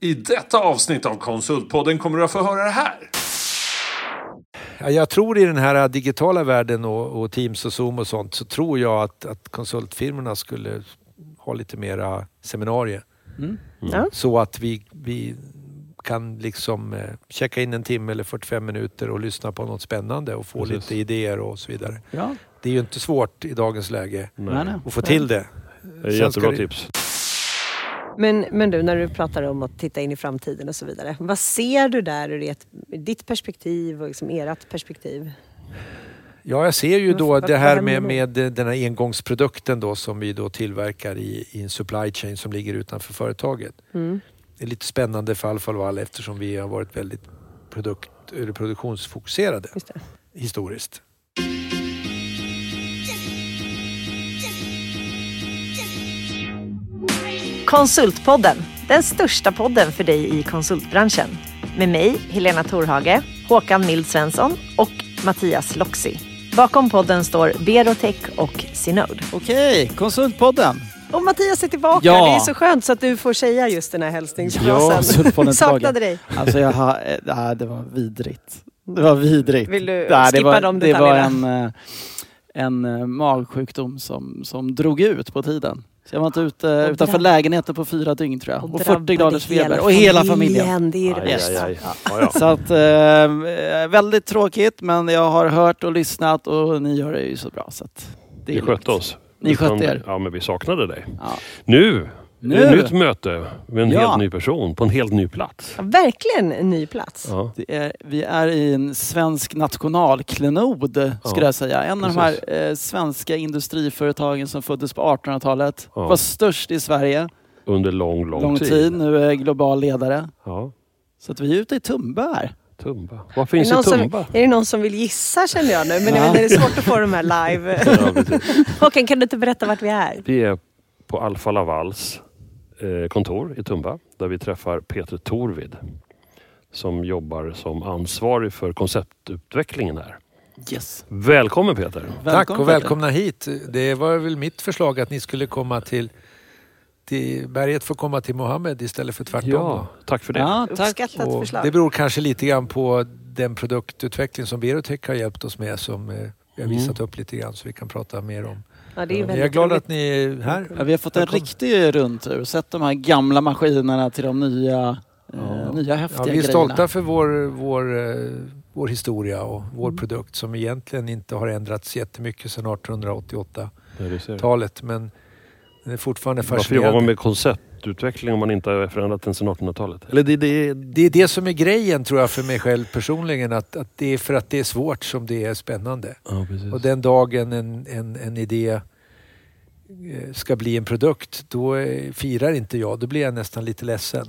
I detta avsnitt av Konsultpodden kommer du att få höra det här. Ja, jag tror i den här digitala världen och, och Teams och Zoom och sånt så tror jag att, att konsultfirmorna skulle ha lite mera seminarier. Ja. Så att vi, vi kan liksom eh, checka in en timme eller 45 minuter och lyssna på något spännande och få Precis. lite idéer och så vidare. Ja. Det är ju inte svårt i dagens läge Nej, nej. att få till det. Det är jättebra det- tips. Men, men du, när du pratar om att titta in i framtiden och så vidare. Vad ser du där ur ditt perspektiv och liksom ert perspektiv? Ja, jag ser ju då det här med, med den här engångsprodukten då som vi då tillverkar i, i en supply chain som ligger utanför företaget. Mm. Det är lite spännande för Alfa Laval eftersom vi har varit väldigt produkt, produktionsfokuserade historiskt. Konsultpodden, den största podden för dig i konsultbranschen. Med mig, Helena Torhage, Håkan Mild Svensson och Mattias Loxi. Bakom podden står Berotech och Synode. Okej, Konsultpodden. Och Mattias är tillbaka. Ja. Det är så skönt så att du får säga just den här Ja, hälsningsfrasen. Tillbaka. Saknade dig. Alltså jag har, eh, nej, det var vidrigt. Det var vidrigt. Vill du det skippa var, de Det var detaljerna? en, eh, en eh, magsjukdom som, som drog ut på tiden. Så jag var inte ute Och utanför drabb- lägenheten på fyra dygn tror jag. Och, 40 drabbade graders feber. Och hela familjen. Det är det Aj, värsta. aj, aj. Ja, ja. Så att, eh, väldigt tråkigt men jag har hört och lyssnat och ni gör det ju så bra. Så att det är Vi skötte oss. Ni skötte er. Ja, men vi saknade dig. Ja. Nu, Nu. nytt möte med en Ja. helt ny person på en helt ny plats. Ja, verkligen en ny plats. Ja. Det är, vi är i en svensk nationalklenod skulle Ja, jag säga. En av de precis. här eh, svenska industriföretagen som föddes på 1800-talet. Ja. Var störst i Sverige. Under lång, lång, Lång tid. Nu är jag global ledare. Ja. Så att vi är ute i Tumba här. Tumba. Vad finns det, i någon som, Tumba? är det någon som vill gissa känner jag nu? Men Ja. det är svårt att få de här live. Ja, precis. Håkan, kan du inte berätta vart vi är? Vi är på Alfa Lavals kontor i Tumba där vi träffar Peter Torvid som jobbar som ansvarig för konceptutvecklingen här. Yes. Välkommen Peter! Tack och Peter. välkomna hit. Det var väl mitt förslag att ni skulle komma till, till berget får komma till Mohammed istället för tvärtom. Ja, tack för det. Ja, tack. Det beror kanske lite grann på den produktutveckling som Berotech har hjälpt oss med som eh, vi har Mm. visat upp lite grann så vi kan prata mer om. Ja, det är Jag är glad roligt. att ni är här. Ja, vi har fått en riktig rundtur. Sett de här gamla maskinerna till de nya, eh, nya häftiga Ja, vi är grejerna. stolta för vår, vår, eh, vår historia och vår Mm. produkt som egentligen inte har ändrats jättemycket sedan 1888-talet. Ja, du ser. Men den är fortfarande Varför jobbar fascinerande. man med konceptutveckling om man inte har förändrat den sedan 1800-talet? Eller det, det, Det är det som är grejen tror jag för mig själv personligen. Att, att det är för att det är svårt som det är spännande. ja. Och den dagen en, en, en idé eh, ska bli en produkt, då eh, firar inte jag. Då blir jag nästan lite ledsen.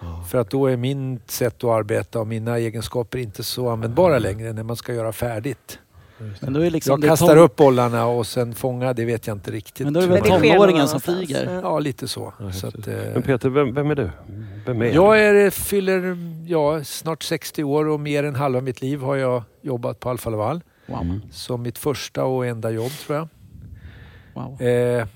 Ja. För att då är min sätt att arbeta och mina egenskaper inte så användbara längre när man ska göra färdigt. Men då är liksom Jag det kastar upp bollarna och sen fånga, det vet jag inte riktigt. Men då är det väl tonåringen som flyger. Ja. Lite så. Ja, så att, eh, Men Peter, vem, vem är du? Vem är jag är, fyller ja, snart 60 år och mer än halva mitt liv har jag jobbat på Alfa Laval. Wow. Som mitt första och enda jobb tror jag. wow. Eh,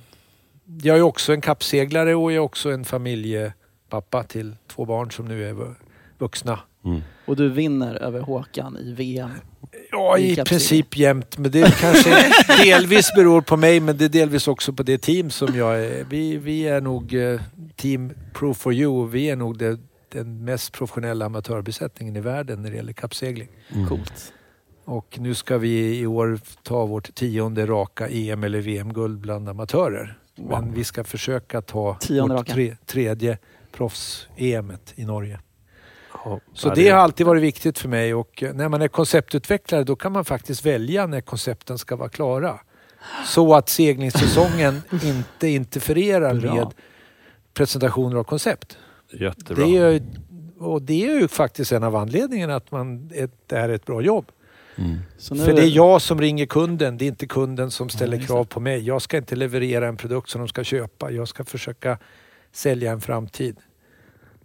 jag är också en kappseglare och jag är också en familjepappa till två barn som nu är vu- vuxna. Mm. Och du vinner över Håkan i VM. Ja, I i princip jämt. Men det kanske delvis beror på mig men det är delvis också på det team som jag är. Vi, vi är nog eh, Team Pro for You. Vi är nog det, den mest professionella amatörbesättningen i världen när det gäller kappsegling. Mm. Coolt. Och nu ska vi i år ta vårt tionde raka EM eller VM-guld bland amatörer. Men vi ska försöka ta Tionde vårt raka. tre, tredje proffs-EMet i Norge. Ja, Så ja, det har alltid varit viktigt för mig och eh, när man är konceptutvecklare då kan man faktiskt välja när koncepten ska vara klara. Så att seglingssäsongen inte interfererar Bra. med presentationer av koncept. Jättebra. Det är, och det är ju faktiskt en av anledningarna att man, ett, det här är ett bra jobb. Mm. Så nu För det är jag som ringer kunden, det är inte kunden som ställer just krav på mig. Jag ska inte leverera en produkt som de ska köpa. Jag ska försöka sälja en framtid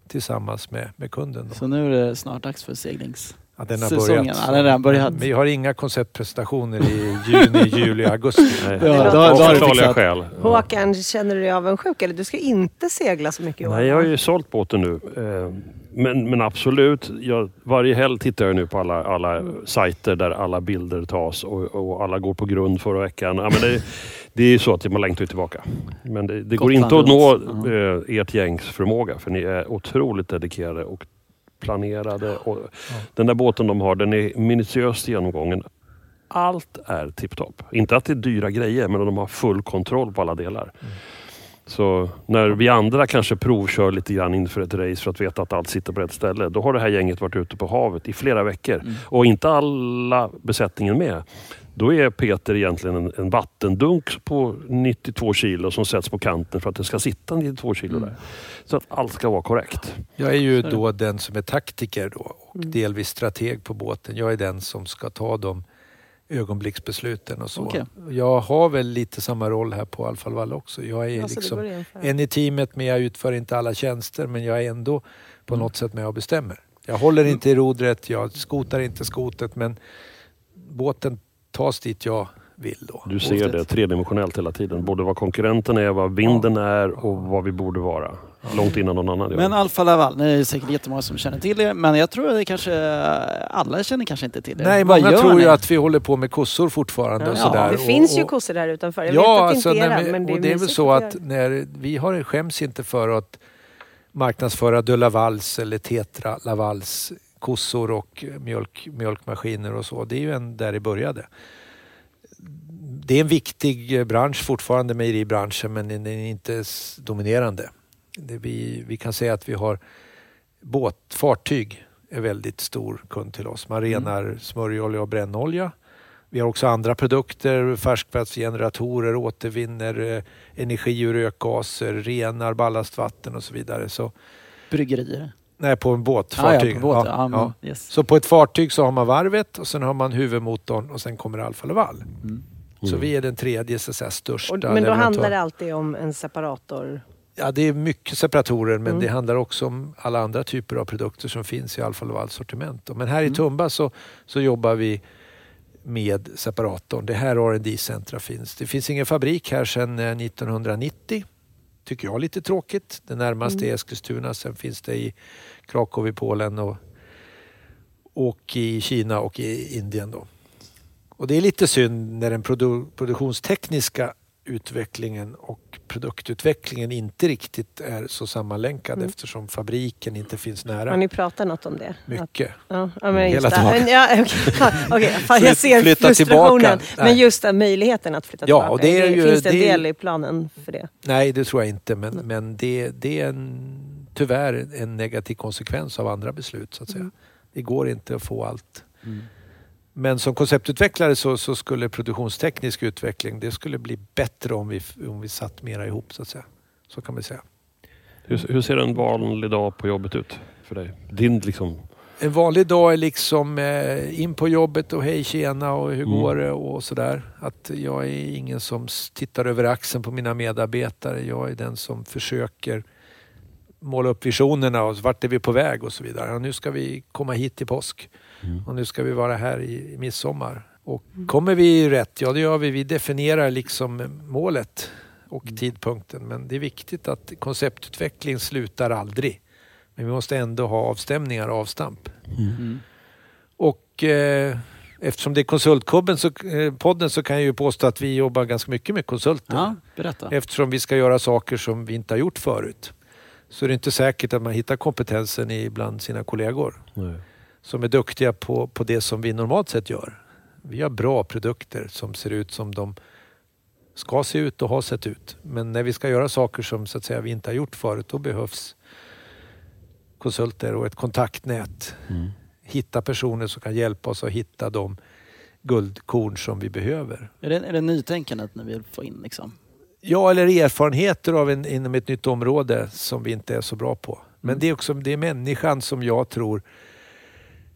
tillsammans med, med kunden. Då. Så nu är det snart dags för seglings... Ja, den har Säsongen, börjat. ja, den har börjat. Vi har inga konceptpresentationer i juni, juli, augusti. Nej. Ja, då, då har skäl. Håkan, känner du dig avundsjuk? Eller du ska inte segla så mycket i år? Nej, jag har ju sålt båten nu. Eh, Men, men absolut, jag, varje helg tittar jag nu på alla, alla sajter där alla bilder tas och, och alla går på grund förra veckan. Ja, men det, det är ju så att man längtar ju tillbaka. Men det, det går inte att nå eh, ert gängs förmåga för ni är otroligt dedikerade och planerade. Och Den där båten de har, den är minutiöst genomgången. Allt är tipptopp. Inte att det är dyra grejer, men de har full kontroll på alla delar. Så när vi andra kanske provkör lite grann inför ett race för att veta att allt sitter på rätt ställe. Då har det här gänget varit ute på havet i flera veckor och inte alla besättningen med. Då är Peter egentligen en, en vattendunk på 92 kilo som sätts på kanten för att det ska sitta 92 kilo där. Så att allt ska vara korrekt. Jag är ju då den som är taktiker då och Mm. delvis strateg på båten. Jag är den som ska ta de ögonblicksbesluten och så. Okej. Jag har väl lite samma roll här på Alfa Laval också. Jag är Alltså, liksom en i teamet men jag utför inte alla tjänster men jag är ändå på Mm. något sätt med och bestämmer. Jag håller inte i rodret, jag skotar inte skotet men båten tas dit jag vill då. Du ser det tredimensionellt hela tiden. Både vad konkurrenten är, vad vinden är och vad vi borde vara. Långt innan någon annan gör Men det. Alfa Laval, det är säkert jättemånga som känner till er, men jag tror att det kanske alla känner kanske inte till er. Nej, Vad många tror ni? ju att vi håller på med kossor fortfarande och Ja, sådär. det och, finns ju och- kossor där utanför. Jag ja, vet att alltså, inte era, vi, men det är och det är väl så att när vi har, skäms inte för att marknadsföra De Lavals eller Tetra Lavals kossor och mjölk, mjölkmaskiner och så. Det är ju en där det började. Det är en viktig bransch fortfarande, mejeribranschen, men den är inte dominerande. Det vi, vi kan säga att vi har båt, fartyg är väldigt stor kund till oss. Man renar smörjolja och brännolja. Vi har också andra produkter, färskvattengeneratorer, återvinner eh, energi ur rökgaser, renar ballastvatten och så vidare. Så, Bryggerier. Nej, på en båt, Ah, ja, fartyg. på båt. Ja, Ja, men, ja. Yes. Så på ett fartyg så har man varvet och sen har man huvudmotorn och sen kommer Alfa Laval. Mm. Så vi är den tredje så att säga, största Och, men då handlar det alltid om en separator. Ja, det är mycket separatorer men Mm. det handlar också om alla andra typer av produkter som finns i Alfa Lavals sortiment. Men här i Mm. Tumba så, så jobbar vi med separatorn. Det här rd centra finns. Det finns ingen fabrik här sedan eh, 1990. Tycker jag lite tråkigt. Det närmaste Mm. är Eskilstuna. Sen finns det i Krakow i Polen och, och i Kina och i Indien. Då. Och det är lite synd när den produ produktionstekniska utvecklingen och produktutvecklingen inte riktigt är så sammanlänkad Mm. eftersom fabriken inte finns nära. Har ni pratat något om det? Mycket. ja, ja, men just Hela. Men, ja, fan, jag ser flytta frustrationen. tillbaka. Men just den möjligheten att flytta Ja, tillbaka. och det är ju- finns det en del i planen för det? Nej, det tror jag inte. Men, men det, det är en, tyvärr en negativ konsekvens av andra beslut. så att säga. Mm. Det går inte att få allt. Men som konceptutvecklare så, så skulle produktionsteknisk utveckling det skulle bli bättre om vi, om vi satt mera ihop så att säga. Så kan man säga. Hur, hur ser en vanlig dag på jobbet ut för dig? Din liksom... En vanlig dag är liksom eh, in på jobbet och hej tjena och hur Mm. går det och sådär. Att jag är ingen som tittar över axeln på mina medarbetare. Jag är den som försöker måla upp visionerna och vart är vi på väg och så vidare. Ja, nu ska vi komma hit till påsk och nu ska vi vara här i, i midsommar. Och kommer vi rätt, ja det gör vi. Vi definierar liksom målet och tidpunkten. Men det är viktigt att konceptutveckling slutar aldrig. Men vi måste ändå ha avstämningar och avstamp. Mm. Och eh, eftersom det är Konsultpodden så, eh, podden så kan jag ju påstå att vi jobbar ganska mycket med konsulter. Ja, berätta. Eftersom vi ska göra saker som vi inte har gjort förut. Så är det inte säkert att man hittar kompetensen i bland sina kollegor Nej. Som är duktiga på, på det som vi normalt sett gör. Vi har bra produkter som ser ut som de ska se ut och har sett ut. Men när vi ska göra saker som så att säga, vi inte har gjort förut, då behövs konsulter och ett kontaktnät. Mm. Hitta personer som kan hjälpa oss att hitta de guldkorn som vi behöver. Är det, är det nytänkandet ni vill få in liksom? Ja, eller erfarenheter av en, inom ett nytt område som vi inte är så bra på. Men Mm. det är också det är människan som jag tror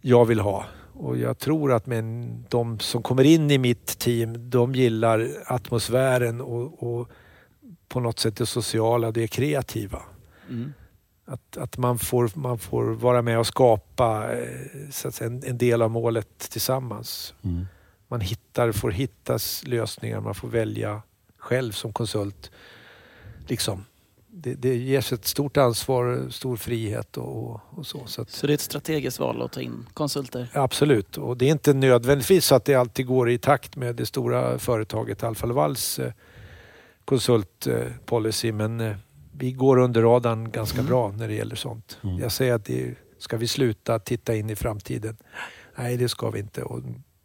jag vill ha. Och jag tror att men, de som kommer in i mitt team, de gillar atmosfären och, och på något sätt det sociala, det kreativa. Mm. Att, att man, får, man får vara med och skapa eh, så att säga, en, en del av målet tillsammans. Mm. Man hittar, får hittas lösningar, man får välja själv som konsult. Liksom. Det, det ges ett stort ansvar, stor frihet och, och så. så att, Så det är ett strategiskt val att ta in konsulter? Absolut, och det är inte nödvändigtvis så att det alltid går i takt med det stora företaget Alfa Lavals eh, konsultpolicy men eh, vi går under radarn ganska bra när det gäller sånt. Mm. Jag säger att det, ska vi sluta titta in i framtiden? Nej, det ska vi inte. Och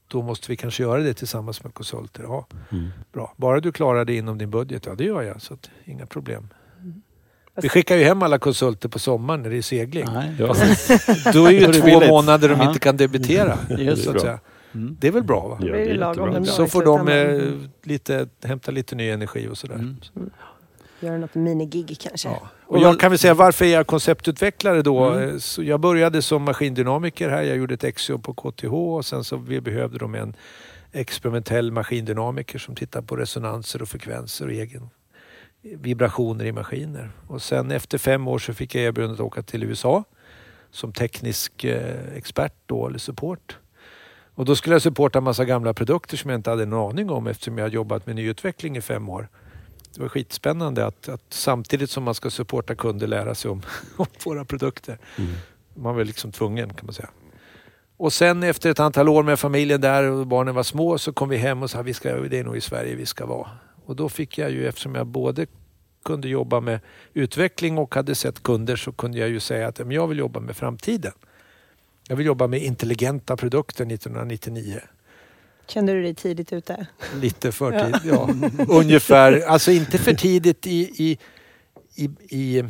då måste vi kanske göra det tillsammans med konsulter. Ja, Mm. bra. Bara du klarar det inom din budget, ja det gör jag. Så att, inga problem. Vi skickar ju hem alla konsulter på sommaren när det är segling. Nej. Ja. Då är ju två billigt. månader de Ja. inte kan debitera. Just så att säga. Mm. Det är väl bra va? Ja, det är det lagom. Så får de eh, lite, hämta lite ny energi och sådär. Mm. Göra något minigig kanske. Ja. Och jag kan väl säga varför är jag konceptutvecklare då? Mm. Eh, Så jag började som maskindynamiker här. Jag gjorde ett exjobb på KTH och sen så vi behövde de en experimentell maskindynamiker som tittar på resonanser och frekvenser och egen vibrationer i maskiner. Och sen efter fem år så fick jag erbjudandet att åka till USA som teknisk eh, expert då, eller support. Och då skulle jag supporta en massa gamla produkter som jag inte hade en aning om eftersom jag har jobbat med nyutveckling i fem år. Det var skitspännande att, att samtidigt som man ska supporta kunder lära sig om, om våra produkter. Mm. Man var liksom tvungen kan man säga. Och sen efter ett antal år med familjen där och barnen var små så kom vi hem och sa vi ska, det är nog i Sverige vi ska vara. Och då fick jag ju, eftersom jag både kunde jobba med utveckling och hade sett kunder så kunde jag ju säga att men jag vill jobba med framtiden. Jag vill jobba med intelligenta produkter 1999. Kände du dig tidigt ute? Lite för tidigt, ja. Ungefär. Alltså inte för tidigt i, i, i, i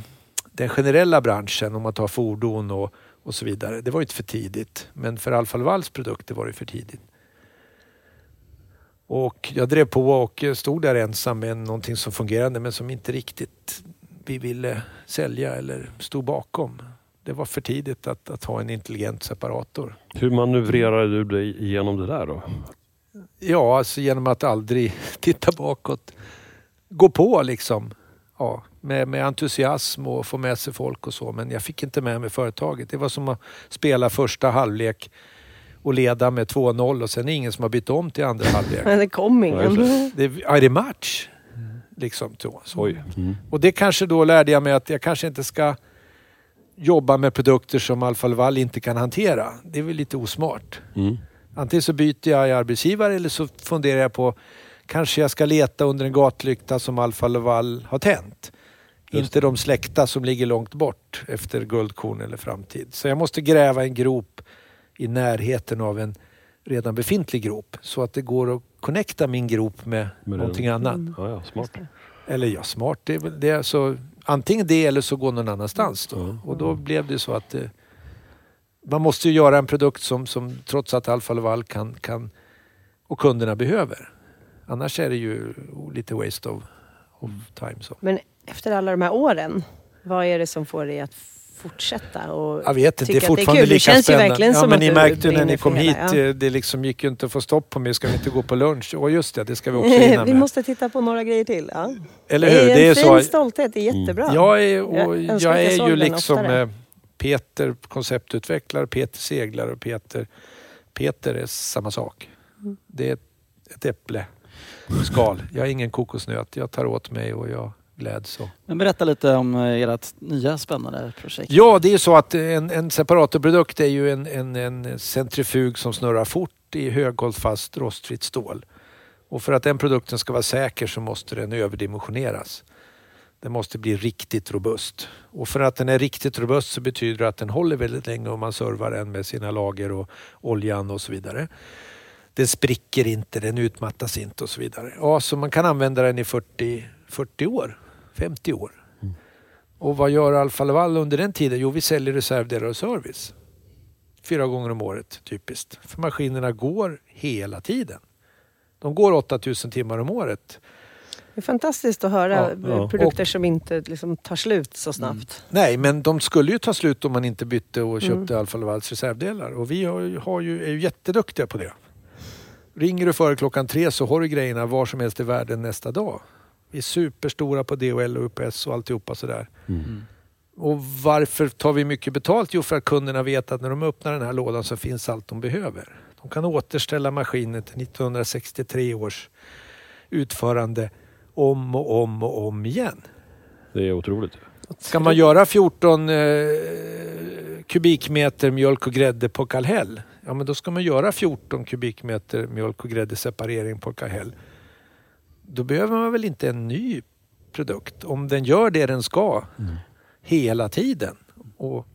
den generella branschen om man tar fordon och, och så vidare. Det var ju inte för tidigt. Men för Alfa Lavals produkter var det för tidigt. Och jag drev på och stod där ensam med någonting som fungerade men som inte riktigt vi ville sälja eller stod bakom. Det var för tidigt att, att ha en intelligent separator. Hur manövrerade du dig igenom det där då? Ja, alltså genom att aldrig titta bakåt. Gå på liksom. Ja, med, med entusiasm och få med sig folk och så. Men jag fick inte med mig företaget. Det var som att spela första halvlek och leda med 2-0 och sen är det ingen som har bytt om till andra halvlek. Men det kom ingen. Det, är det match? Liksom så. Oj. Mm. Och det kanske då lärde jag mig att jag kanske inte ska jobba med produkter som Alfa Laval inte kan hantera. Det är väl lite osmart. Mm. Antingen så byter jag arbetsgivare eller så funderar jag på kanske jag ska leta under en gatlykta som Alfa Laval har tänt. Inte de släkta som ligger långt bort efter guldkorn eller framtid. Så jag måste gräva en grop i närheten av en redan befintlig grop så att det går att connecta min grop med, Med någonting den. annat. Ja, ja, smart. Eller ja, smart det är det. Så, antingen det eller så gå någon annanstans då. Mm. Och då blev det så att eh, man måste ju göra en produkt som, som trots att Alfa Laval kan, kan och kunderna behöver. Annars är det ju lite waste of, of time. Så. Men efter alla de här åren, vad är det som får dig att fortsätta? Och Jag vet inte, det är fortfarande? Det lika känns ju spännande. verkligen ja, som men att ni märkte ju när ni kom hit, ja. eh, det liksom gick ju inte att få stopp på mig. Ska vi inte gå på lunch? Och just det, det ska vi också hinna Vi med. måste titta på några grejer till. Ja. Eller hur? Det är en Det är fin så. stolthet, det är jättebra. Jag är, och Jag jag är ju liksom oftare. eh, Peter konceptutvecklare, Peter seglare och Peter Peter är samma sak. Mm. Det är ett, ett äpple skal. Jag är ingen kokosnöt. Jag tar åt mig och jag gläds. Och. Men berätta lite om eh, ert nya spännande projekt. Ja, det är så att en, en separatorprodukt är ju en, en, en centrifug som snurrar fort i höghållfast rostfritt stål. Och för att den produkten ska vara säker så måste den överdimensioneras. Den måste bli riktigt robust. Och för att den är riktigt robust så betyder det att den håller väldigt länge om man servar den med sina lager och oljan och så vidare. Den spricker inte, den utmattas inte och så vidare. Ja, så man kan använda den i 40, 40 år, 50 år. Och vad gör Alfa Laval under den tiden? Jo, vi säljer reservdelar och service. Fyra gånger om året, typiskt. För maskinerna går hela tiden. De går 8000 timmar om året. Det är fantastiskt att höra Ja, ja. produkter Och- som inte liksom tar slut så snabbt. Nej, men de skulle ju ta slut om man inte bytte och köpte Mm. Alfa Lavals reservdelar. Och vi har, ju- har ju, är ju jätteduktiga på det. Ringer du före klockan tre så har du grejerna var som helst i världen nästa dag. Vi är superstora på DHL och UPS och alltihopa sådär. Mm. Och varför tar vi mycket betalt? Jo, för att kunderna vet att när de öppnar den här lådan så finns allt de behöver. De kan återställa maskinen till 1963 års utförande om och om och om igen. Det är otroligt. Ska man göra 14 eh, kubikmeter mjölk och grädde på Kallhäll, ja men då ska man göra 14 kubikmeter mjölk och grädde separering på Kallhäll. Då behöver man väl inte en ny produkt om den gör det den ska hela tiden. Och,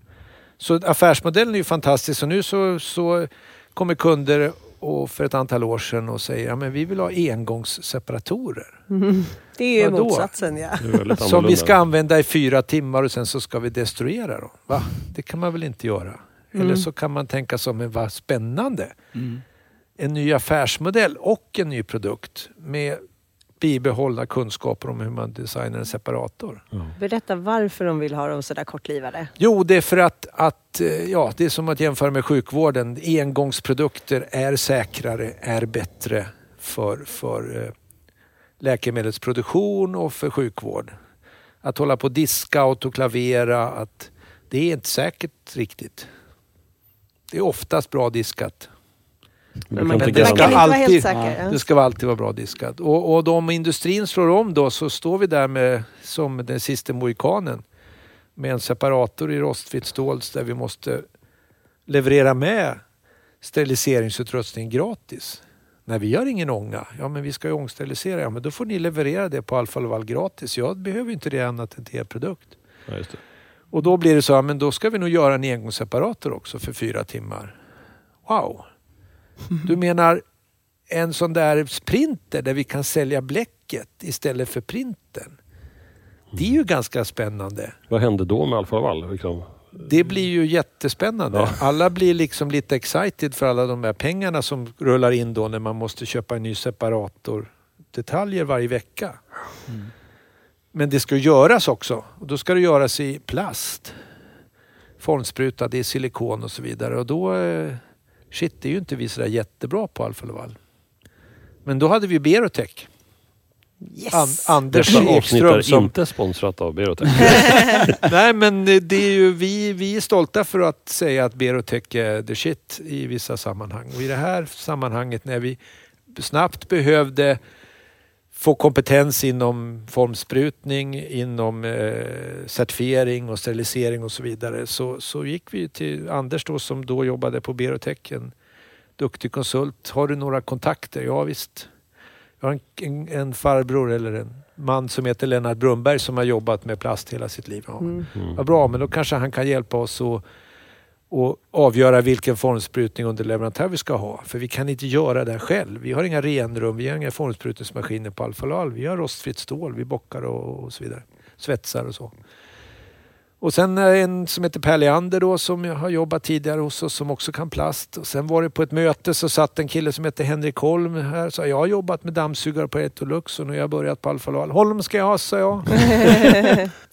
så affärsmodellen är ju fantastisk och nu så, så kommer kunder och för ett antal år sedan och säger ja, men vi vill ha engångsseparatorer. Det är ju Vadå? motsatsen ja. Som vi ska använda i fyra timmar och sen så ska vi destruera dem. Va? Det kan man väl inte göra? Eller så kan man tänka som, men vad spännande. En ny affärsmodell och en ny produkt med bibehållna kunskaper om hur man designar en separator. Berätta varför de vill ha dem sådär kortlivade. Jo, det är för att, att eh, ja, det är som att jämföra med sjukvården. Engångsprodukter är säkrare, är bättre för, för eh, läkemedelsproduktion och för sjukvård. Att hålla på och diska, autoklavera, att det är inte säkert riktigt. Det är oftast bra diskat. Men man kan det inte ska kan inte vara alltid- helt säker. Det ska alltid vara bra diskat. Och, och om industrin slår om då så står vi där med, som den sista mohikanen med en separator i rostfritt stål där vi måste leverera med steriliseringsutrustning gratis. Nej, vi gör ingen ånga. Ja, men vi ska ju ångsterilisera. Ja, men då får ni leverera det på Alfa Laval gratis. Jag behöver inte det annat än till er produkt. Ja, just det. Och då blir det så, ja, men då ska vi nog göra en engångsseparator också för fyra timmar. Wow! Du menar en sån där printer där vi kan sälja bläcket istället för printern. Det är ju ganska spännande. Vad hände då med Alfa Laval? Liksom? Det blir ju jättespännande. Ja. Alla blir liksom lite excited för alla de här pengarna som rullar in då när man måste köpa en ny separator. Detaljer varje vecka. Men det ska göras också. Och då ska det göras i plast. Formsprutad i silikon och så vidare. Och då... Shit, det är ju inte vi sådär jättebra på Alfa Laval. Men då hade vi Berotech. Yes! An- Anders Detta avsnitt Ekström är som inte sponsrat av Berotech. Nej, men det är ju, vi, vi är stolta för att säga att Berotech är the shit i vissa sammanhang. Och i det här sammanhanget när vi snabbt behövde få kompetens inom formsprutning, inom eh, certifiering och sterilisering och så vidare så, så gick vi till Anders då som då jobbade på Berotech, en duktig konsult. Har du några kontakter? Ja visst. Jag har en, en, en farbror eller en man som heter Lennart Brunberg som har jobbat med plast hela sitt liv. Ja. Mm. Vad bra, men då kanske han kan hjälpa oss att och avgöra vilken formsprutning under leverantör vi ska ha. För vi kan inte göra det själv. Vi har inga renrum, vi har inga formsprutningsmaskiner på Alfa Laval. Vi har rostfritt stål, vi bockar och, och så vidare. Svetsar och så. Och sen en som heter Per Leander då som jag har jobbat tidigare hos oss som också kan plast. Och sen var det på ett möte så satt en kille som heter Henrik Holm här och sa jag har jobbat med dammsugare på Etolux och nu har jag börjat på Alfa Laval. Holm ska jag ha, sa jag.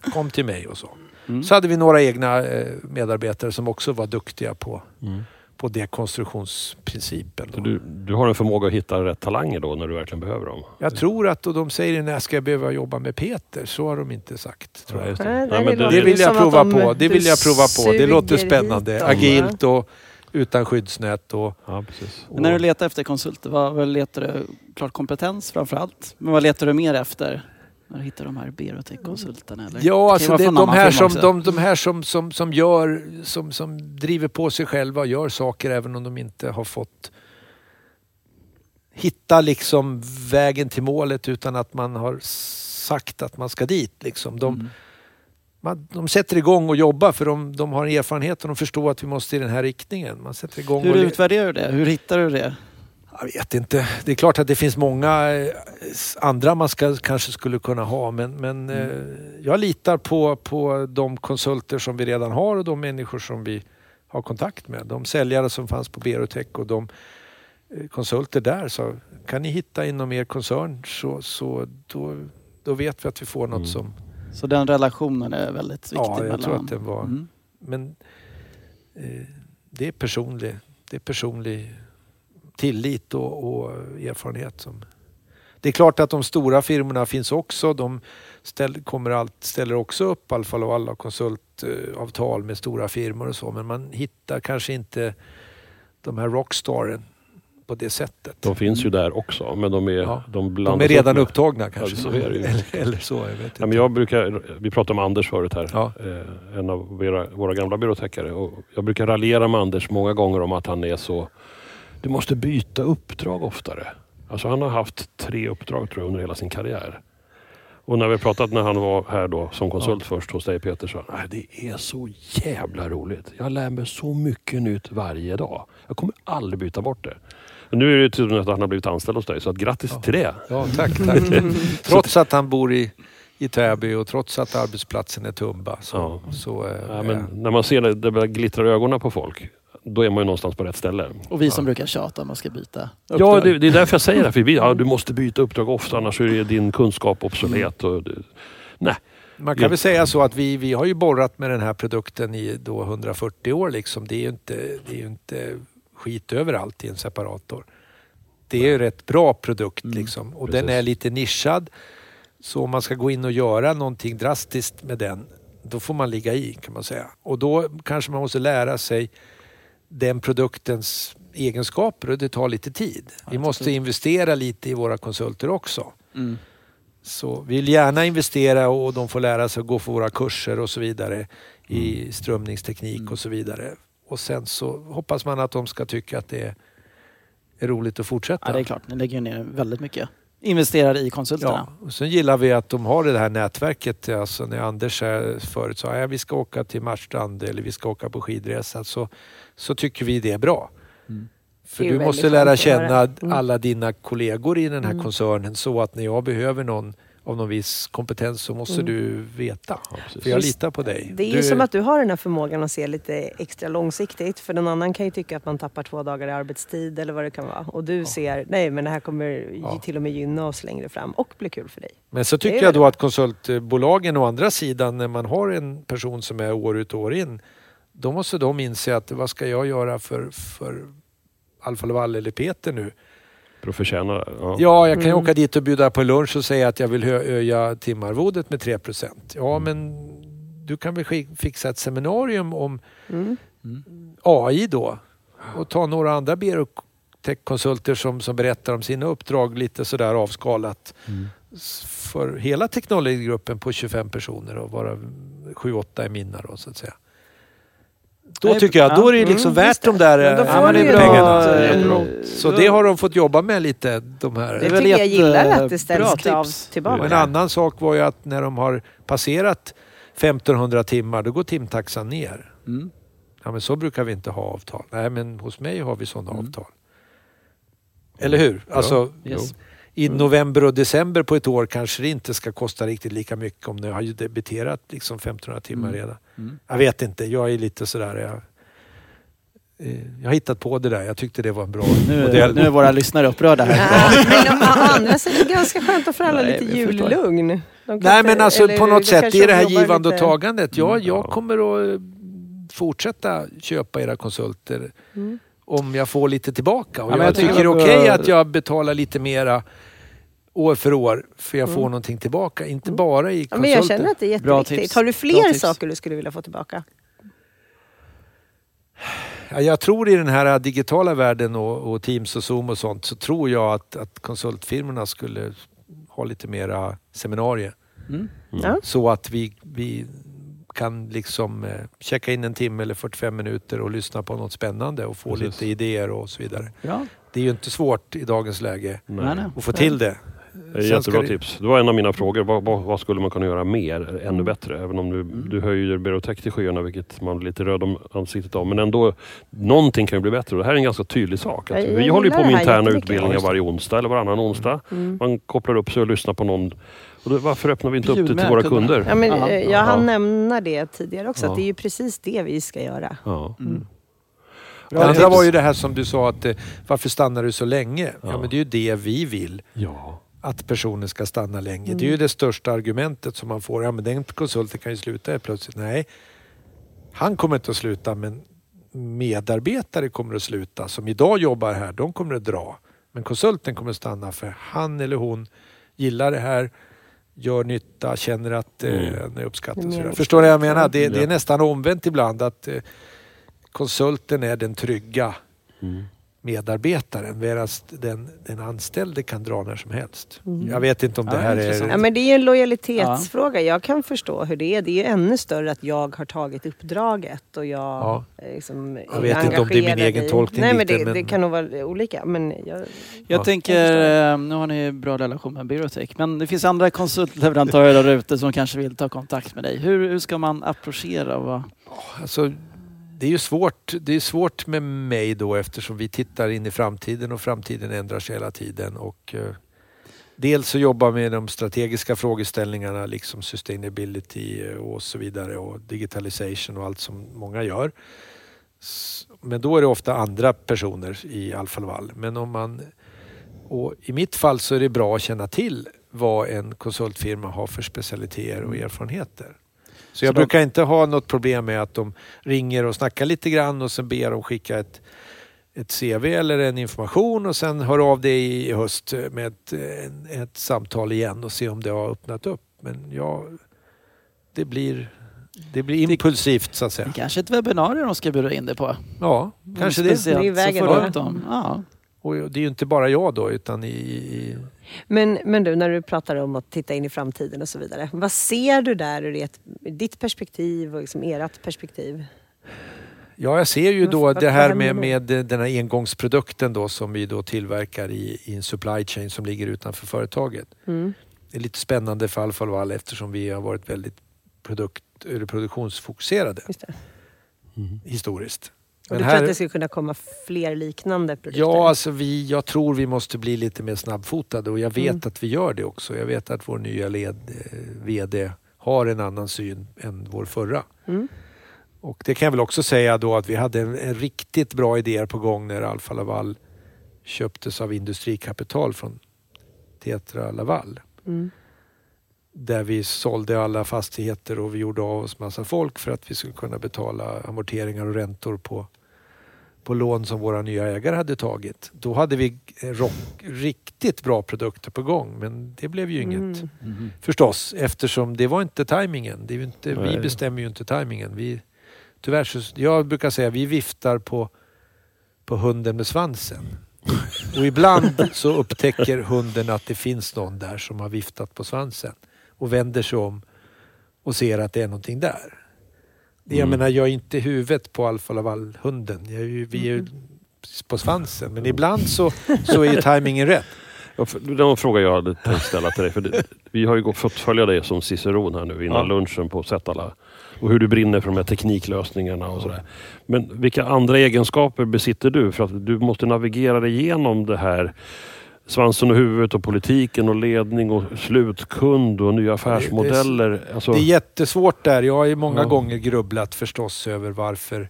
Kom till mig och så. Mm. Så hade vi några egna eh, medarbetare som också var duktiga på, Mm. på dekonstruktionsprincipen. Så du, du har en förmåga att hitta rätt talanger då när du verkligen behöver dem? Jag tror att, och de säger när ska jag behöva jobba med Peter, så har de inte sagt. Tror Ja, jag. Nej, det. nej, men det Det vill jag prova de- på. Det vill jag prova på. Det låter spännande. Agilt och utan skyddsnät. Och, Ja, precis. Men när du letar efter konsulter, vad, vad letar du? Klart kompetens framför allt. Men vad letar du mer efter? När du hittar de här Berotech-konsulterna? eller? Ja, alltså det, de, här som, de, de här som, som, som gör, som, som driver på sig själva och gör saker även om de inte har fått hitta liksom vägen till målet utan att man har sagt att man ska dit. Liksom. De, Mm. man, de sätter igång och jobbar för de, de har erfarenhet och de förstår att vi måste i den här riktningen. Man sätter igång Hur utvärderar du det? Hur hittar du det? Jag vet inte. Det är klart att det finns många eh, andra man ska, kanske skulle kunna ha men, men Mm. eh, jag litar på, på de konsulter som vi redan har och de människor som vi har kontakt med. De säljare som fanns på Berotech och de eh, konsulter där. Så kan ni hitta inom er koncern så, så då, då vet vi att vi får något Mm. som... Så den relationen är väldigt viktig Ja, jag mellan... tror att det var... Mm. Men eh, det är personlig, det är personlig tillit och, och erfarenhet som... Det är klart att de stora firmorna finns också. De ställ, kommer allt, ställer också upp Alfa Laval och konsultavtal med stora firmor och så. Men man hittar kanske inte de här rockstaren på det sättet. De finns ju där också, men de är, Ja. de De är redan upp upptagna kanske. så det ju. eller, eller så, jag vet inte. Ja, men jag brukar, vi pratade om Anders förut här, Ja. eh, en av våra, våra gamla byråtäckare. Och jag brukar raljera med Anders många gånger om att han är så... Du måste byta uppdrag oftare. Alltså han har haft tre uppdrag tror jag under hela sin karriär. Och när vi pratat när han var här då som konsult först hos dig Peter, så "Nej, det är så jävla roligt. Jag lär mig så mycket nytt varje dag. Jag kommer aldrig byta bort det. Men nu är det tydligen att han har blivit anställd hos dig, så att grattis till det. Ja, tack, tack. trots att han bor i, i Täby och trots att arbetsplatsen är Tumba. Så, Ja. så, eh, Ja, men när man ser det, det börjar glittra i ögonen på folk, då är man ju någonstans på rätt ställe. Och vi som brukar tjata om man ska byta Ja, uppdrag. det, det är därför jag säger det. För vi, ja, du måste byta uppdrag ofta, annars är din kunskap obsolet. Och, nej, Man kan väl säga så att vi, vi har ju borrat med den här produkten i då 140 år. Liksom. Det är ju inte, det är ju inte skit överallt i en separator. Det är ju en rätt bra produkt liksom. och den precis. är lite nischad. Så om man ska gå in och göra någonting drastiskt med den, då får man ligga i kan man säga. Och då kanske man måste lära sig den produktens egenskaper och det tar lite tid. Vi måste investera lite i våra konsulter också. Mm. Så vi vill gärna investera och de får lära sig att gå för våra kurser och så vidare i strömningsteknik och så vidare. Och sen så hoppas man att de ska tycka att det är, roligt att fortsätta. Ja, det är klart. Ni lägger ner väldigt mycket. Investerar i konsulterna. Ja, och sen gillar vi att de har det här nätverket. Alltså när Anders här förut sa att vi ska åka till Marstrand eller vi ska åka på skidresa så, så tycker vi det är bra. För Det är du måste lära känna. Mm. alla dina kollegor i den här Mm. koncernen så att när jag behöver någon av någon viss kompetens så måste Mm. du veta. precis. För jag litar på dig. Det är ju du, som att du har den här förmågan att se lite extra långsiktigt. För någon annan kan ju tycka att man tappar två dagar i arbetstid eller vad det kan vara. Och du ser, nej men det här kommer ju Ja. till och med gynna oss längre fram och bli kul för dig. Men så det tycker jag då väldigt att konsultbolagen å andra sidan, när man har en person som är år ut och år in, då måste de inse att vad ska jag göra för, för Alfa Laval eller Peter nu? För att förtjäna det. Ja. Ja, jag kan ju Mm. åka dit och bjuda på lunch och säga att jag vill hö- höja timarvodet med 3% Ja, Mm. men du kan väl fixa ett seminarium om Mm. AI då och ta några andra tech-konsulter som, som berättar om sina uppdrag lite sådär avskalat Mm. för hela teknologigruppen på 25 personer och vara 7-8 är mina då så att säga. Då tycker jag, ja, då är det liksom mm, värt de det. där eh, får men du det är bra. eh, Jättebra. Så det har de fått jobba med lite, de här. Det är väl tycker jag gillar jätte- att det ställs bra krav tillbaka. en annan sak var ju att när de har passerat 1500 timmar, då går timtaxan ner. Mm. Ja, men så brukar vi inte ha avtal. Nej, men hos mig har vi sådana Mm. avtal. Eller hur? Alltså, Yes. I november och december på ett år kanske det inte ska kosta riktigt lika mycket om ni har ju debiterat liksom 1500 timmar Mm. redan. Mm. Jag vet inte, jag är lite sådär... Jag, eh, jag har hittat på det där. Jag tyckte det var en bra Nu, modell. nu är våra lyssnare upprörda här. Ja, men å andra sidan är det ganska skönt att få alla Nej, lite jullugn. Nej men alltså på något sätt, kanske det är det här givande och lite- tagandet. Jag, Mm, jag ja. kommer att eh, fortsätta köpa era konsulter Mm. Om jag får lite tillbaka. Och Ja, jag, jag tycker det är att- okej att jag betalar lite mera år för år för jag får Mm. någonting tillbaka. Inte Mm. bara i Ja, konsulter. men jag känner att det är jätteviktigt. Har du fler saker du skulle vilja få tillbaka? Ja, jag tror i den här digitala världen och, och Teams och Zoom och sånt så tror jag att, att konsultfirmorna skulle ha lite mera seminarier. Mm. Ja. Så att vi, vi kan liksom eh, checka in en timme eller 45 minuter och lyssna på något spännande och få Precis. lite idéer och så vidare. Ja. Det är ju inte svårt i dagens läge Nej, nej. att få till det. Det är jättebra det- tips. Det var en av mina frågor. Vad, vad, vad skulle man kunna göra mer, ännu bättre? Även om du, Mm. du höjer Berotech till skyarna, vilket man blir lite röd om ansiktet av. Men ändå, någonting kan ju bli bättre. Och det här är en ganska tydlig sak. Jag vi håller ju på med interna utbildningar varje onsdag eller varannan onsdag. Mm. Man kopplar upp sig och lyssnar på någon. Och då, varför öppnar vi inte upp det Bjud till våra kunderna. kunder? Ja, men, Ja. eh, jag Ja. hann nämna det tidigare också, Ja. att det är ju precis det vi ska göra. Ja. Mm. Det Bra andra var ju det här som du sa att eh, varför stannar du så länge? Ja. Ja. men det är ju det vi vill. ja. Att personen ska stanna länge. Mm. Det är ju det största argumentet som man får. Ja men den konsulten kan ju sluta helt plötsligt. Nej, han kommer inte att sluta men medarbetare kommer att sluta som idag jobbar här. De kommer att dra. Men konsulten kommer stanna för han eller hon gillar det här, gör nytta, känner att eh, Mm. det uppskattas. Vidare. Förstår du vad jag menar? Det, det är nästan omvänt ibland att eh, konsulten är den trygga Mm. Medarbetaren medan den, den anställde kan dra när som helst. Mm. Jag vet inte om Ja, det här är... Ja, men det är ju en lojalitetsfråga. Jag kan förstå hur det är. Det är ju ännu större att jag har tagit uppdraget och jag Ja. eh, liksom är Jag vet inte om det är min engagerad egen i- tolkning Nej, men lite, det, men- det kan nog vara olika. Men jag, Jag Ja. tänker, Jag eh, nu har ni bra relation med Birotech, men det finns andra konsultleverantörer där ute som kanske vill ta kontakt med dig. Hur, hur ska man approchera? Vad? Alltså, det är ju svårt, det är svårt med mig då eftersom vi tittar in i framtiden och framtiden ändrar sig hela tiden. Och, eh, dels så jobbar med de strategiska frågeställningarna liksom sustainability eh, och så vidare och digitalization och allt som många gör. Men då är det ofta andra personer i Alfa Laval. Men om man, och I mitt fall så är det bra att känna till vad en konsultfirma har för specialiteter och erfarenheter. Så jag Så de- brukar inte ha något problem med att de ringer och snackar lite grann och sen ber de skicka ett, ett CV eller en information och sen hör av dig i höst med ett, en, ett samtal igen och se om det har öppnat upp. Men ja, det blir, det blir impulsivt så att Det säga. är kanske ett webbinarium de ska bjuda in dig på. Ja, kanske det. Speciellt Det är vägen så får du då. upp dem. Ja. Och det är ju inte bara jag då utan i, i Men, men du, när du pratar om att titta in i framtiden och så vidare. Vad ser du där ur ditt perspektiv och liksom ert perspektiv? Ja, jag ser ju då det här med, med den här engångsprodukten då som vi då tillverkar i, i en supply chain som ligger utanför företaget. Mm. Det är lite spännande för Alfa Laval eftersom vi har varit väldigt produkt, eller produktionsfokuserade Just det. historiskt. Och du här- tror att det skulle kunna komma fler liknande produkter? Ja, alltså vi, jag tror vi måste bli lite mer snabbfotade och jag vet Mm. att vi gör det också. Jag vet att vår nya led, eh, VD har en annan syn än vår förra. Mm. Och det kan jag väl också säga då att vi hade en, en riktigt bra idé på gång när Alfa Laval köptes av Industrikapital från Tetra Laval. Mm. Där vi sålde alla fastigheter och vi gjorde av oss massa folk för att vi skulle kunna betala amorteringar och räntor på, på lån som våra nya ägare hade tagit. Då hade vi eh, rock, riktigt bra produkter på gång men det blev ju inget. Mm. Förstås, eftersom det var inte tajmingen. Det är ju inte, vi bestämmer ju inte tajmingen. Vi, tyvärr så, jag brukar säga vi viftar på, på hunden med svansen. Och ibland så upptäcker hunden att det finns någon där som har viftat på svansen och vänder sig om och ser att det är någonting där. Jag Mm. menar, jag är inte huvudet på Alfa Laval-hunden. Jag är ju, vi är ju på svansen. Men ibland så, så är ju tajmingen rätt. Ja, Det var en fråga jag hade tänkt ställa till dig. För det, vi har ju gått- fått följa dig som ciceron här nu innan Ja. lunchen på Setala. Och hur du brinner för de här tekniklösningarna och sådär. Men vilka andra egenskaper besitter du? För att du måste navigera dig igenom det här svansen och huvudet och politiken och ledning och slutkund och nya affärsmodeller. Alltså, Det är jättesvårt där. Jag har ju många Ja. gånger grubblat förstås över varför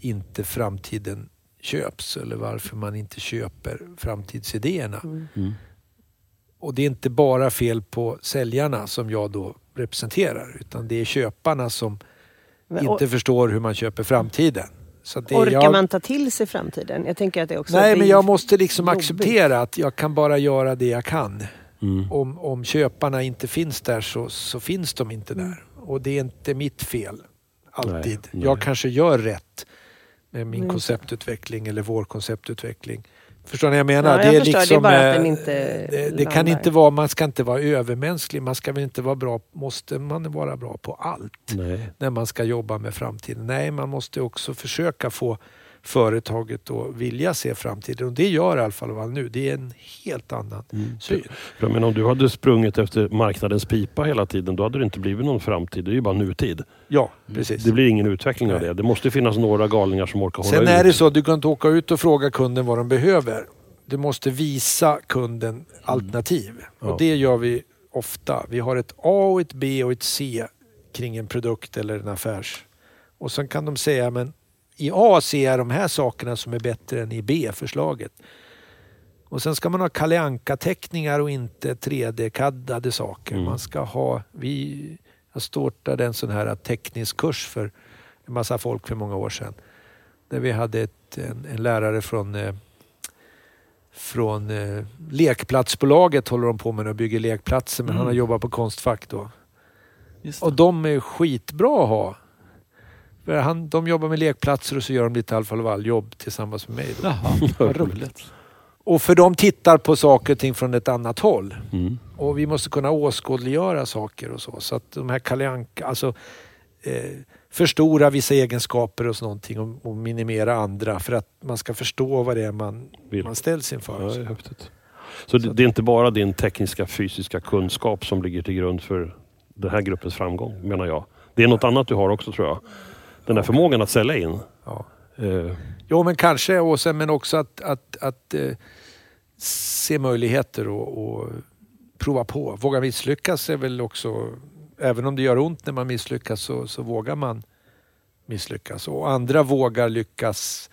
inte framtiden köps eller varför man inte köper framtidsidéerna. Mm. Och det är inte bara fel på säljarna som jag då representerar utan det är köparna som Men, inte förstår hur man köper framtiden. Så att det, Orkar jag, man ta till sig framtiden? Jag tänker att det också Nej, men jag måste liksom jobbigt. acceptera att jag kan bara göra det jag kan. mm. Om, om köparna inte finns där så, så finns de inte Mm. där. Och det är inte mitt fel. Alltid. Nej, Jag nej. kanske gör rätt med min Nej. konceptutveckling eller vår konceptutveckling. Förstår ni vad jag menar? Ja, jag det är förstår. Det är liksom, bara att eh, den inte det, det kan inte vara, man ska inte vara övermänsklig. Man ska väl inte vara bra, måste man vara bra på allt Nej. när man ska jobba med framtiden? Nej, man måste också försöka få företaget att vilja se framtiden och det gör i alla fall nu. Det är en helt annan Mm. syn. Jag menar, om du hade sprungit efter marknadens pipa hela tiden, då hade det inte blivit någon framtid. Det är ju bara nutid. Ja, precis. Det blir ingen utveckling av Nej. det. Det måste finnas några galningar som orkar hålla Sen ut. är det så, du kan inte åka ut och fråga kunden vad de behöver. Du måste visa kunden alternativ. Ja. Och det gör vi ofta. Vi har ett A och ett B och ett C kring en produkt eller en affärs. Och sen kan de säga, men i A ser jag de här sakerna som är bättre än i B-förslaget. Och sen ska man ha Kalle Anka-teckningar och inte 3D-kaddade saker. Mm. Man ska ha, vi, jag startade en sån här teknisk kurs för en massa folk för många år sedan. Där vi hade ett, en, en lärare från, eh, från eh, lekplatsbolaget håller de på med och bygger lekplatser men Mm. han har jobbat på Konstfack då. Och de är skitbra att ha. För han, de jobbar med lekplatser och så gör de lite Alfa Laval-jobb tillsammans med mig. Då. Jaha, vad roligt. Och för de tittar på saker och ting från ett annat håll. Mm. Och vi måste kunna åskådliggöra saker och så. Så att de här Kalle alltså eh, förstora vissa egenskaper hos någonting och, och minimera andra för att man ska förstå vad det är man, Vill. man ställs inför. Ja, det är häftigt. Så det, det är inte bara din tekniska fysiska kunskap som ligger till grund för den här gruppens framgång, menar jag. Det är något annat du har också tror jag. Den där förmågan att sälja in. Ja. Eh, Jo, men kanske. Och sen, men också att, att, att eh, se möjligheter och, och prova på. Våga misslyckas är väl också... Även om det gör ont när man misslyckas så, så vågar man misslyckas. Och andra vågar lyckas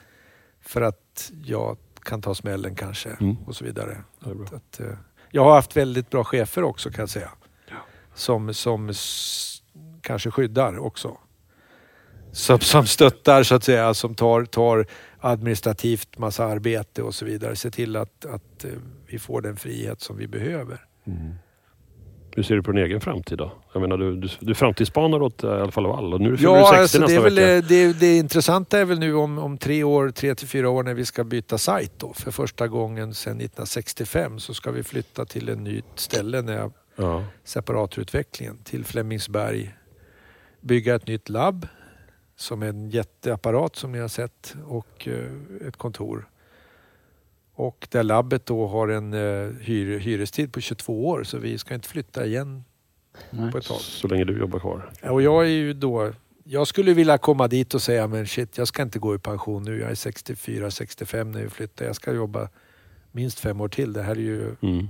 för att jag kan ta smällen kanske Mm. och så vidare. Att, att, eh, jag har haft väldigt bra chefer också kan jag säga. Som, som s- kanske skyddar också. Som, som stöttar så att säga, som tar, tar administrativt massa arbete och så vidare. Se till att, att eh, vi får den frihet som vi behöver. Mm. Hur ser du på din egen framtid då? Jag menar, du, du, du framtidsspanar åt eh, Alfa Laval och nu fyller du Ja, 60 alltså det, nästa är väl, vecka. det, det intressanta är väl nu om, om tre år, tre till fyra år när vi ska byta sajt då. För första gången sedan 1965 så ska vi flytta till ett nytt ställe när jag Ja. separaturutvecklingen till Flemingsberg. Bygga ett nytt labb som en jätteapparat som ni har sett och eh, ett kontor. Och där labbet då har en eh, hyr, hyrestid på 22 år så vi ska inte flytta igen Nej. på ett tag. Så länge du jobbar kvar. Ja, Och jag är ju då... Jag skulle vilja komma dit och säga men shit, jag ska inte gå i pension nu. Jag är 64-65 när vi flyttar. Jag ska jobba minst fem år till. Det här är ju... Mm.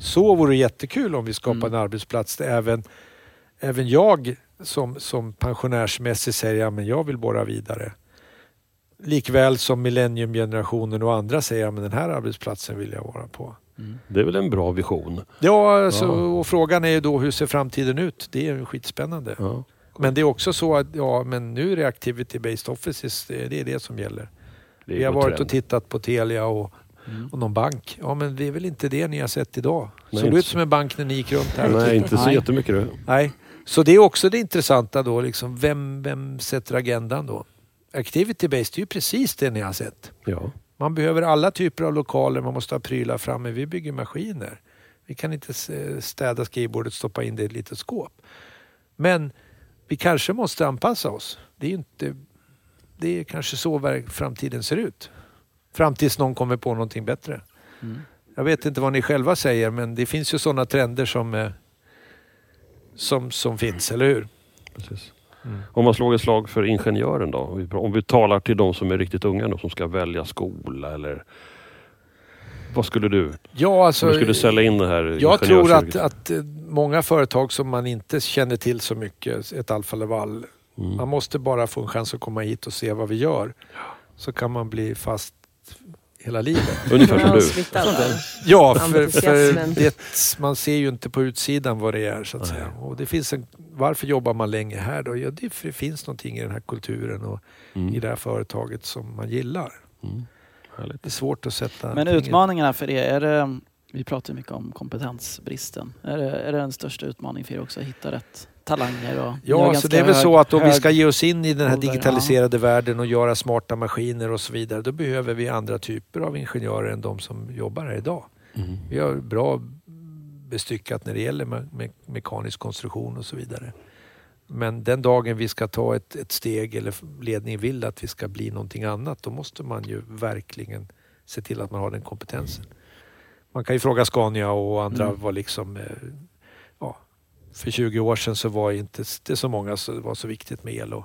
Så vore det jättekul om vi skapar Mm. en arbetsplats där även, även jag som, som pensionärsmässig säger ja, men jag vill borra vidare. Likväl som millenniumgenerationen och andra säger ja, men den här arbetsplatsen vill jag vara på. Mm. Det är väl en bra vision? Ja, alltså, Ja. och frågan är ju då hur ser framtiden ut? Det är ju skitspännande. Ja. Men det är också så att ja, men nu är det activity-based offices, det det är det som gäller. Det är Vi har varit trend. och tittat på Telia och, Mm. och någon bank. Ja, men det är väl inte det ni har sett idag? Nej, Såg det ut som en bank när ni gick runt här? Nej, tittade? inte så jättemycket du. Nej. Så det är också det intressanta då, liksom, vem, vem sätter agendan då? Activity-based är ju precis det ni har sett. Ja. Man behöver alla typer av lokaler, man måste ha prylar framme. Vi bygger maskiner. Vi kan inte städa skrivbordet och stoppa in det i ett litet skåp. Men vi kanske måste anpassa oss. Det är inte... Det är kanske så framtiden ser ut. Fram tills någon kommer på någonting bättre. Mm. Jag vet inte vad ni själva säger men det finns ju sådana trender som, eh, som, som finns, eller hur? Precis. Mm. Om man slår ett slag för ingenjören då? Om vi, talar till de som är riktigt unga nu, som ska välja skola eller... Vad skulle du... Ja, alltså, Om du skulle sälja in det här Jag tror att, att eh, många företag som man inte känner till så mycket, ett Alfa Laval, Mm. man måste bara få en chans att komma hit och se vad vi gör. Så kan man bli fast hela livet. Ungefär som Ja, du. Ja, för, för det, man ser ju inte på utsidan vad det är så att säga. Och det finns en, varför jobbar man länge här då? Ja, det, finns någonting i den här kulturen och Mm. i det här företaget som man gillar. Mm. Det är svårt att sätta... Men utmaningarna för er, är det, vi pratar mycket om kompetensbristen. Är det, är det den största utmaningen för er också att hitta rätt talanger? Och Ja, så det är väl hög- så att om vi ska ge oss in i den här ålder, digitaliserade världen och göra smarta maskiner och så vidare, då behöver vi andra typer av ingenjörer än de som jobbar här idag. Mm. Vi har bra bestyckat när det gäller me- me- mekanisk konstruktion och så vidare. Men den dagen vi ska ta ett, ett steg eller ledningen vill att vi ska bli någonting annat, då måste man ju verkligen se till att man har den kompetensen. Man kan ju fråga Scania och andra Mm. vad liksom eh, ja, för 20 år sedan så var inte det så många som det var så viktigt med el och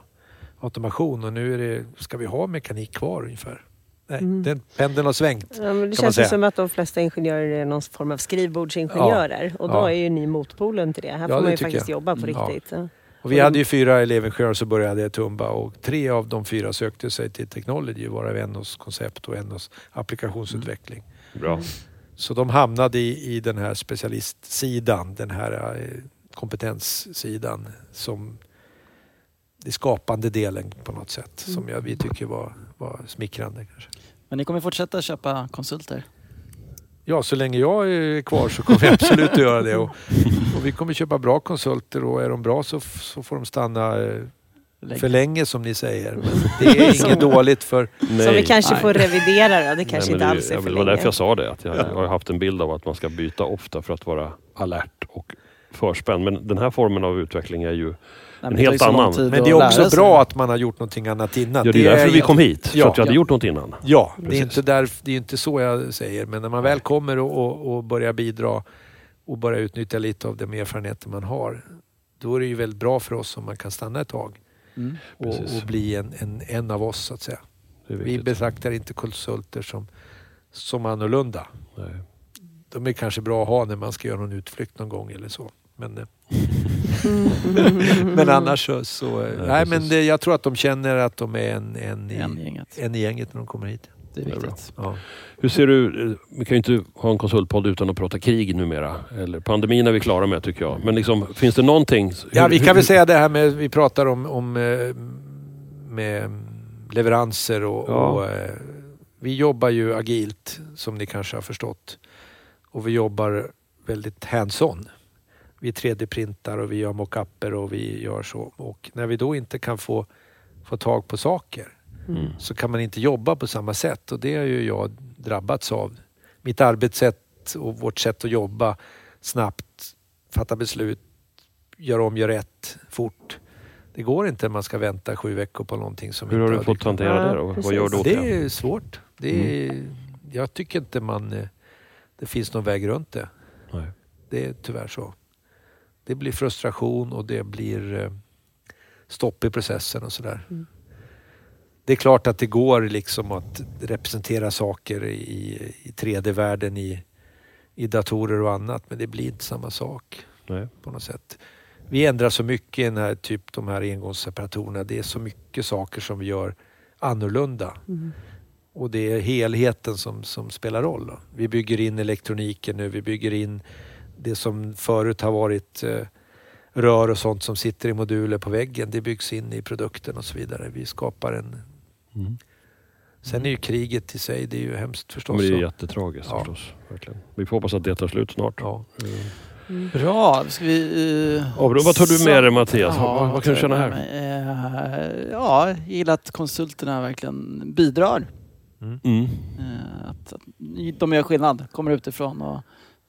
automation och nu är det, ska vi ha mekanik kvar ungefär? Nej, Mm. den pendeln har svängt. Ja, men det känns säga. som att de flesta ingenjörer är någon form av skrivbordsingenjörer. Och då Ja. är ju ni motpolen till det. Här Ja, får man det ju faktiskt jag. jobba på Mm. Ja. riktigt. Ja. Och vi hade ju fyra elevingenjörer som började i Tumba och tre av de fyra sökte sig till Technology, varav en hos koncept och en hos applikationsutveckling. Bra. Så de hamnade i, i den här specialistsidan, den här eh, kompetenssidan som den skapande delen på något sätt som jag, vi tycker var, var smickrande. Kanske. Men ni kommer fortsätta köpa konsulter? Ja, så länge jag är kvar så kommer vi absolut att göra det. Och, och vi kommer köpa bra konsulter och är de bra så, så får de stanna eh, för länge som ni säger. Men det är inget dåligt för... Som vi kanske Nej. får revidera då. Det kanske Nej, inte alls är det, för det var därför länge. jag sa det. Att jag, jag har haft en bild av att man ska byta ofta för att vara alert och förspänd. Men den här formen av utveckling är ju... Nej, en helt annan. Men det är också bra att man har gjort någonting annat innan. Ja, det är därför vi kom hit. För Ja. att vi hade Ja. gjort något innan. Ja, det är, inte där, det är inte så jag säger. Men när man väl kommer och, och, och börjar bidra och börjar utnyttja lite av de erfarenheter man har. Då är det ju väldigt bra för oss om man kan stanna ett tag Mm. och, och bli en, en, en av oss så att säga. Vi betraktar inte konsulter som, som annorlunda. Nej. De är kanske bra att ha när man ska göra någon utflykt någon gång eller så. Men, eh, men annars så... så eh, Ja, nej, men det, jag tror att de känner att de är en, en, i, En gänget. en i gänget när de kommer hit. Det är viktigt. Ja. Hur ser du, eh, vi kan ju inte ha en konsultpodd utan att prata krig numera. Eller pandemin är vi klara med tycker jag. Men liksom, finns det någonting? Ja, hur- vi hur- kan väl säga det här med, vi pratar om, om med leveranser och, Ja. och vi jobbar ju agilt som ni kanske har förstått. Och vi jobbar väldigt hands-on. Vi 3D-printar och vi gör mockuper och vi gör så. Och när vi då inte kan få, få tag på saker Mm. så kan man inte jobba på samma sätt och det har ju jag drabbats av. Mitt arbetssätt och vårt sätt att jobba snabbt, fatta beslut, göra om, göra rätt, fort. Det går inte när man ska vänta sju veckor på någonting som Hur har inte du fått hantera det då? precis. Vad gör du åt Det det? är svårt. Det är, Jag tycker inte man... eh, Det finns någon väg runt det. Nej. Det är tyvärr så. Det blir frustration och det blir eh, stopp i processen och sådär. Mm. Det är klart att det går liksom att representera saker i, i 3D-världen i, i datorer och annat men det blir inte samma sak Nej. på något sätt. Vi ändrar så mycket i den här, typ de här engångsseparatorerna. Det är så mycket saker som vi gör annorlunda. Mm. Och det är helheten som, som spelar roll. Då. Vi bygger in elektroniken nu, vi bygger in det som förut har varit eh, rör och sånt som sitter i moduler på väggen. Det byggs in i produkten och så vidare. Vi skapar en... Mm. Sen är ju kriget i sig, det är ju hemskt förstås. Men det är jättetragiskt Ja. förstås. Verkligen. Vi får hoppas att det tar slut snart. ja. Bra, ska vi... eh, Abraham, vad tar du med dig Mattias? Ja, vad, vad kan du känna här? Eh, Ja, jag gillar att konsulterna verkligen bidrar. Mm. Eh, Att, att de gör skillnad, kommer utifrån och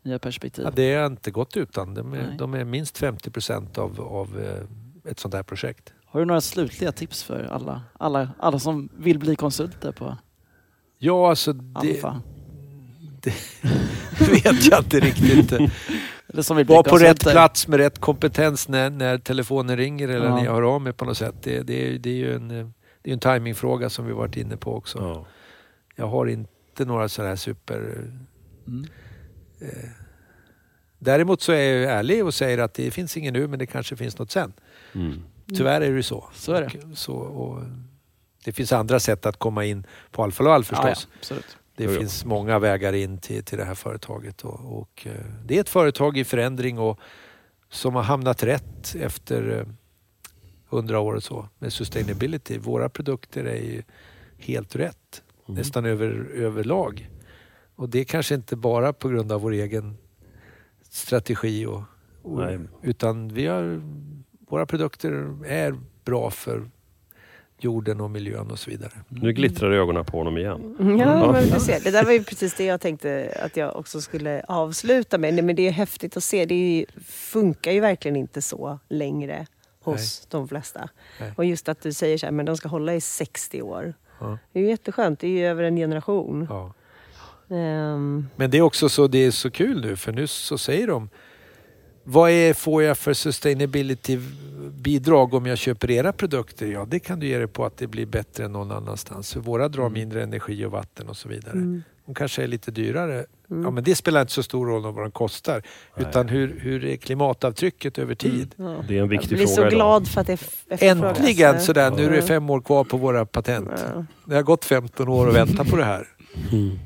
nya perspektiv. Ja, det har inte gått utan. De är, de är minst 50 procent av, av eh, ett sånt här projekt. Har du några slutliga tips för alla, alla, alla som vill bli konsulter på Ja, alltså det, det vet jag inte riktigt. Var på rätt plats med rätt kompetens när, när telefonen ringer eller Ja. när jag hör av mig på något sätt. Det, det, är- det är ju en, eh, det är en timingfråga som vi varit inne på också. Ja. Jag har inte några sådana här super... Mm. Eh, däremot så är jag ju ärlig och säger att det finns ingen nu men det kanske finns något sen. Mm. Tyvärr är det ju så. Så är det. Och, så och, det finns andra sätt att komma in på Alfa Laval förstås. Ja, ja, absolut. Det Jo, jo. finns många vägar in till, till det här företaget. Och, och, eh, det är ett företag i förändring och som har hamnat rätt efter eh, hundra år och så med sustainability. Våra produkter är ju helt rätt, Mm. nästan över, överlag. Och det är kanske inte bara på grund av vår egen strategi och, och, Nej. utan vi har, våra produkter är bra för jorden och miljön och så vidare. Nu glittrar ögonen på honom igen. Ja, Ja. men du ser. Det där var ju precis det jag tänkte att jag också skulle avsluta med. Nej, Men det är häftigt att se. Det funkar ju verkligen inte så längre hos de flesta. Nej. Och just att du säger så här, men de ska hålla i 60 år. Ja. Det är ju jätteskönt. Det är ju över en generation. Ja. Ehm, Men det är också så, det är så kul nu för nu så säger de vad är, får jag för sustainability-bidrag om jag köper era produkter? Ja, det kan du ge dig på att det blir bättre än någon annanstans. För våra drar mindre energi och vatten och så vidare. mm, De kanske är lite dyrare. mm. Ja, men det spelar inte så stor roll om vad de kostar. Nej. Utan hur, hur är klimatavtrycket över tid? ja. Det är en Jag viktig blir fråga så idag. glad för att det efterfrågas. Äntligen sådär, nu är det fem år kvar på våra patent. Ja. Det har gått 15 år att vänta på det här. Mm.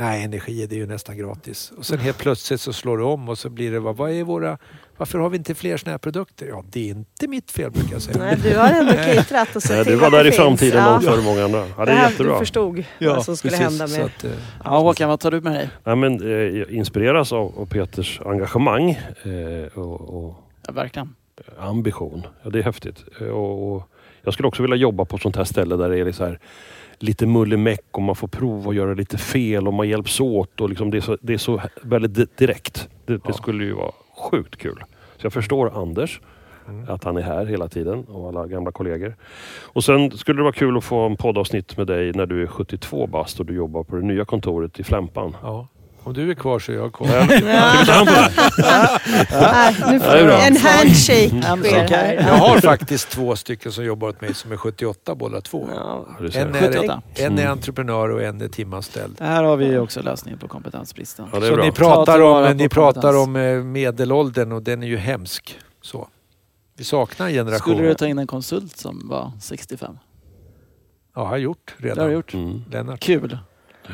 Nej, energi det är ju nästan gratis. Och sen helt plötsligt så slår det om och så blir det, vad, vad är våra, varför har vi inte fler sådana här produkter? Ja, det är inte mitt fel brukar jag säga. Nej, du har ändå caterat och sett Nej, till du var där i framtiden finns. långt före många andra. Ja, det är jättebra. Du förstod vad som skulle precis. hända med... att, eh, Ja, Håkan, vad tar du med dig? Ja, men, eh, jag inspireras av, av Peters engagemang eh, och, och Ja, verkligen. ambition. Ja, det är häftigt. Eh, Och, och jag skulle också vilja jobba på ett sånt här ställe där det är så här, lite mullemäck och man får prova att göra lite fel och man hjälps åt. Och liksom det, är så, det är så väldigt di- direkt. Det, det Ja. skulle ju vara sjukt kul. Så jag förstår Anders, Mm. att han är här hela tiden och alla gamla kollegor. Och sen skulle det vara kul att få en poddavsnitt med dig när du är 72 bast och du jobbar på det nya kontoret i Flämpan. ja. Om du är kvar så är jag kvar. Nej, nu får bra. en handshake Mm. sker här. Jag har faktiskt två stycken som jobbar åt mig som är 78 båda två. Ja. Ja, du ser. En är, 78. en är Mm. entreprenör och en är timanställd. Det här har vi också lösningen på kompetensbristen. Ja, det är Så bra. ni pratar, tillvara om, på ni pratar kompetens. om eh, medelåldern och den är ju hemsk. Så. Vi saknar en generation. Skulle du ta in en konsult som var 65? Ja, har jag gjort redan. Det har du gjort. Mm. Lennart. Kul.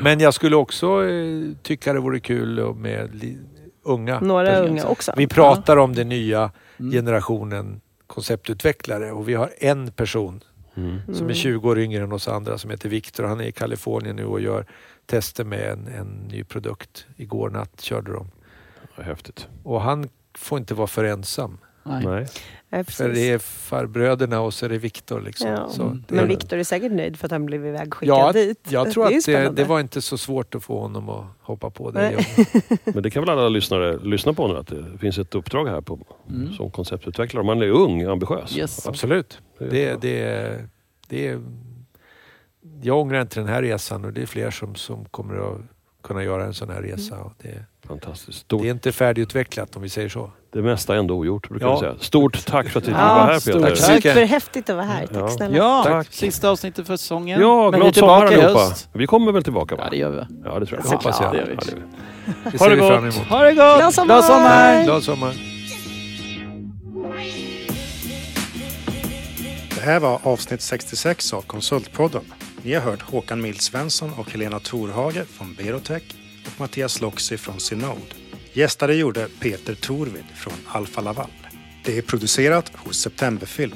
Men jag skulle också eh, tycka det vore kul och med li- unga. Några personer. unga också. Vi pratar om den nya Mm. generationen konceptutvecklare och vi har en person Mm. som är 20 år yngre än oss andra som heter Viktor. Han är i Kalifornien nu och gör tester med en, en ny produkt. Igår natt körde de. Ja, häftigt. Och han får inte vara för ensam. Nej. Nej. Ja, För det är farbröderna och så är det Viktor. Liksom. Ja. Mm. Men Viktor är säkert nöjd för att han blev ivägskickad Ja, dit. Jag tror det att det, det var inte så svårt att få honom att hoppa på det. Nej. Men det kan väl alla lyssnare lyssna på nu att det finns ett uppdrag här på, Mm. som konceptutvecklare. Man är ung, ambitiös. Yes. Absolut. Det är Det, det, det, jag ångrar inte den här resan och det är fler som, som kommer att kunna göra en sån här resa. Och det, Fantastiskt. Stort, det är inte färdigutvecklat om vi säger så. det mesta är ändå ogjort brukar Ja. vi säga. Stort tack för att du Ja, var här Peter. tack så mycket. Superhäftigt att vara här. Tack snälla. Ja, Tack. sista avsnittet för säsongen. Ja, Men glad sommar allihopa. höst. Vi kommer väl tillbaka va? Ja, det gör vi. Ja, det tror Det jag. hoppas jag. Ja, det gör vi. Ja, det. Det Ha ser det vi gott. fram emot. Ha det gott! Glad sommar! Glad sommar! Glad sommar! Det här var avsnitt 66 av Konsultpodden. Ni har hört Håkan Mild Svensson och Helena Torhage från Berotech och Mattias Loxi från Synode. Gästade gjorde Peter Torvid från Alfa Laval. Det är producerat hos Septemberfilm.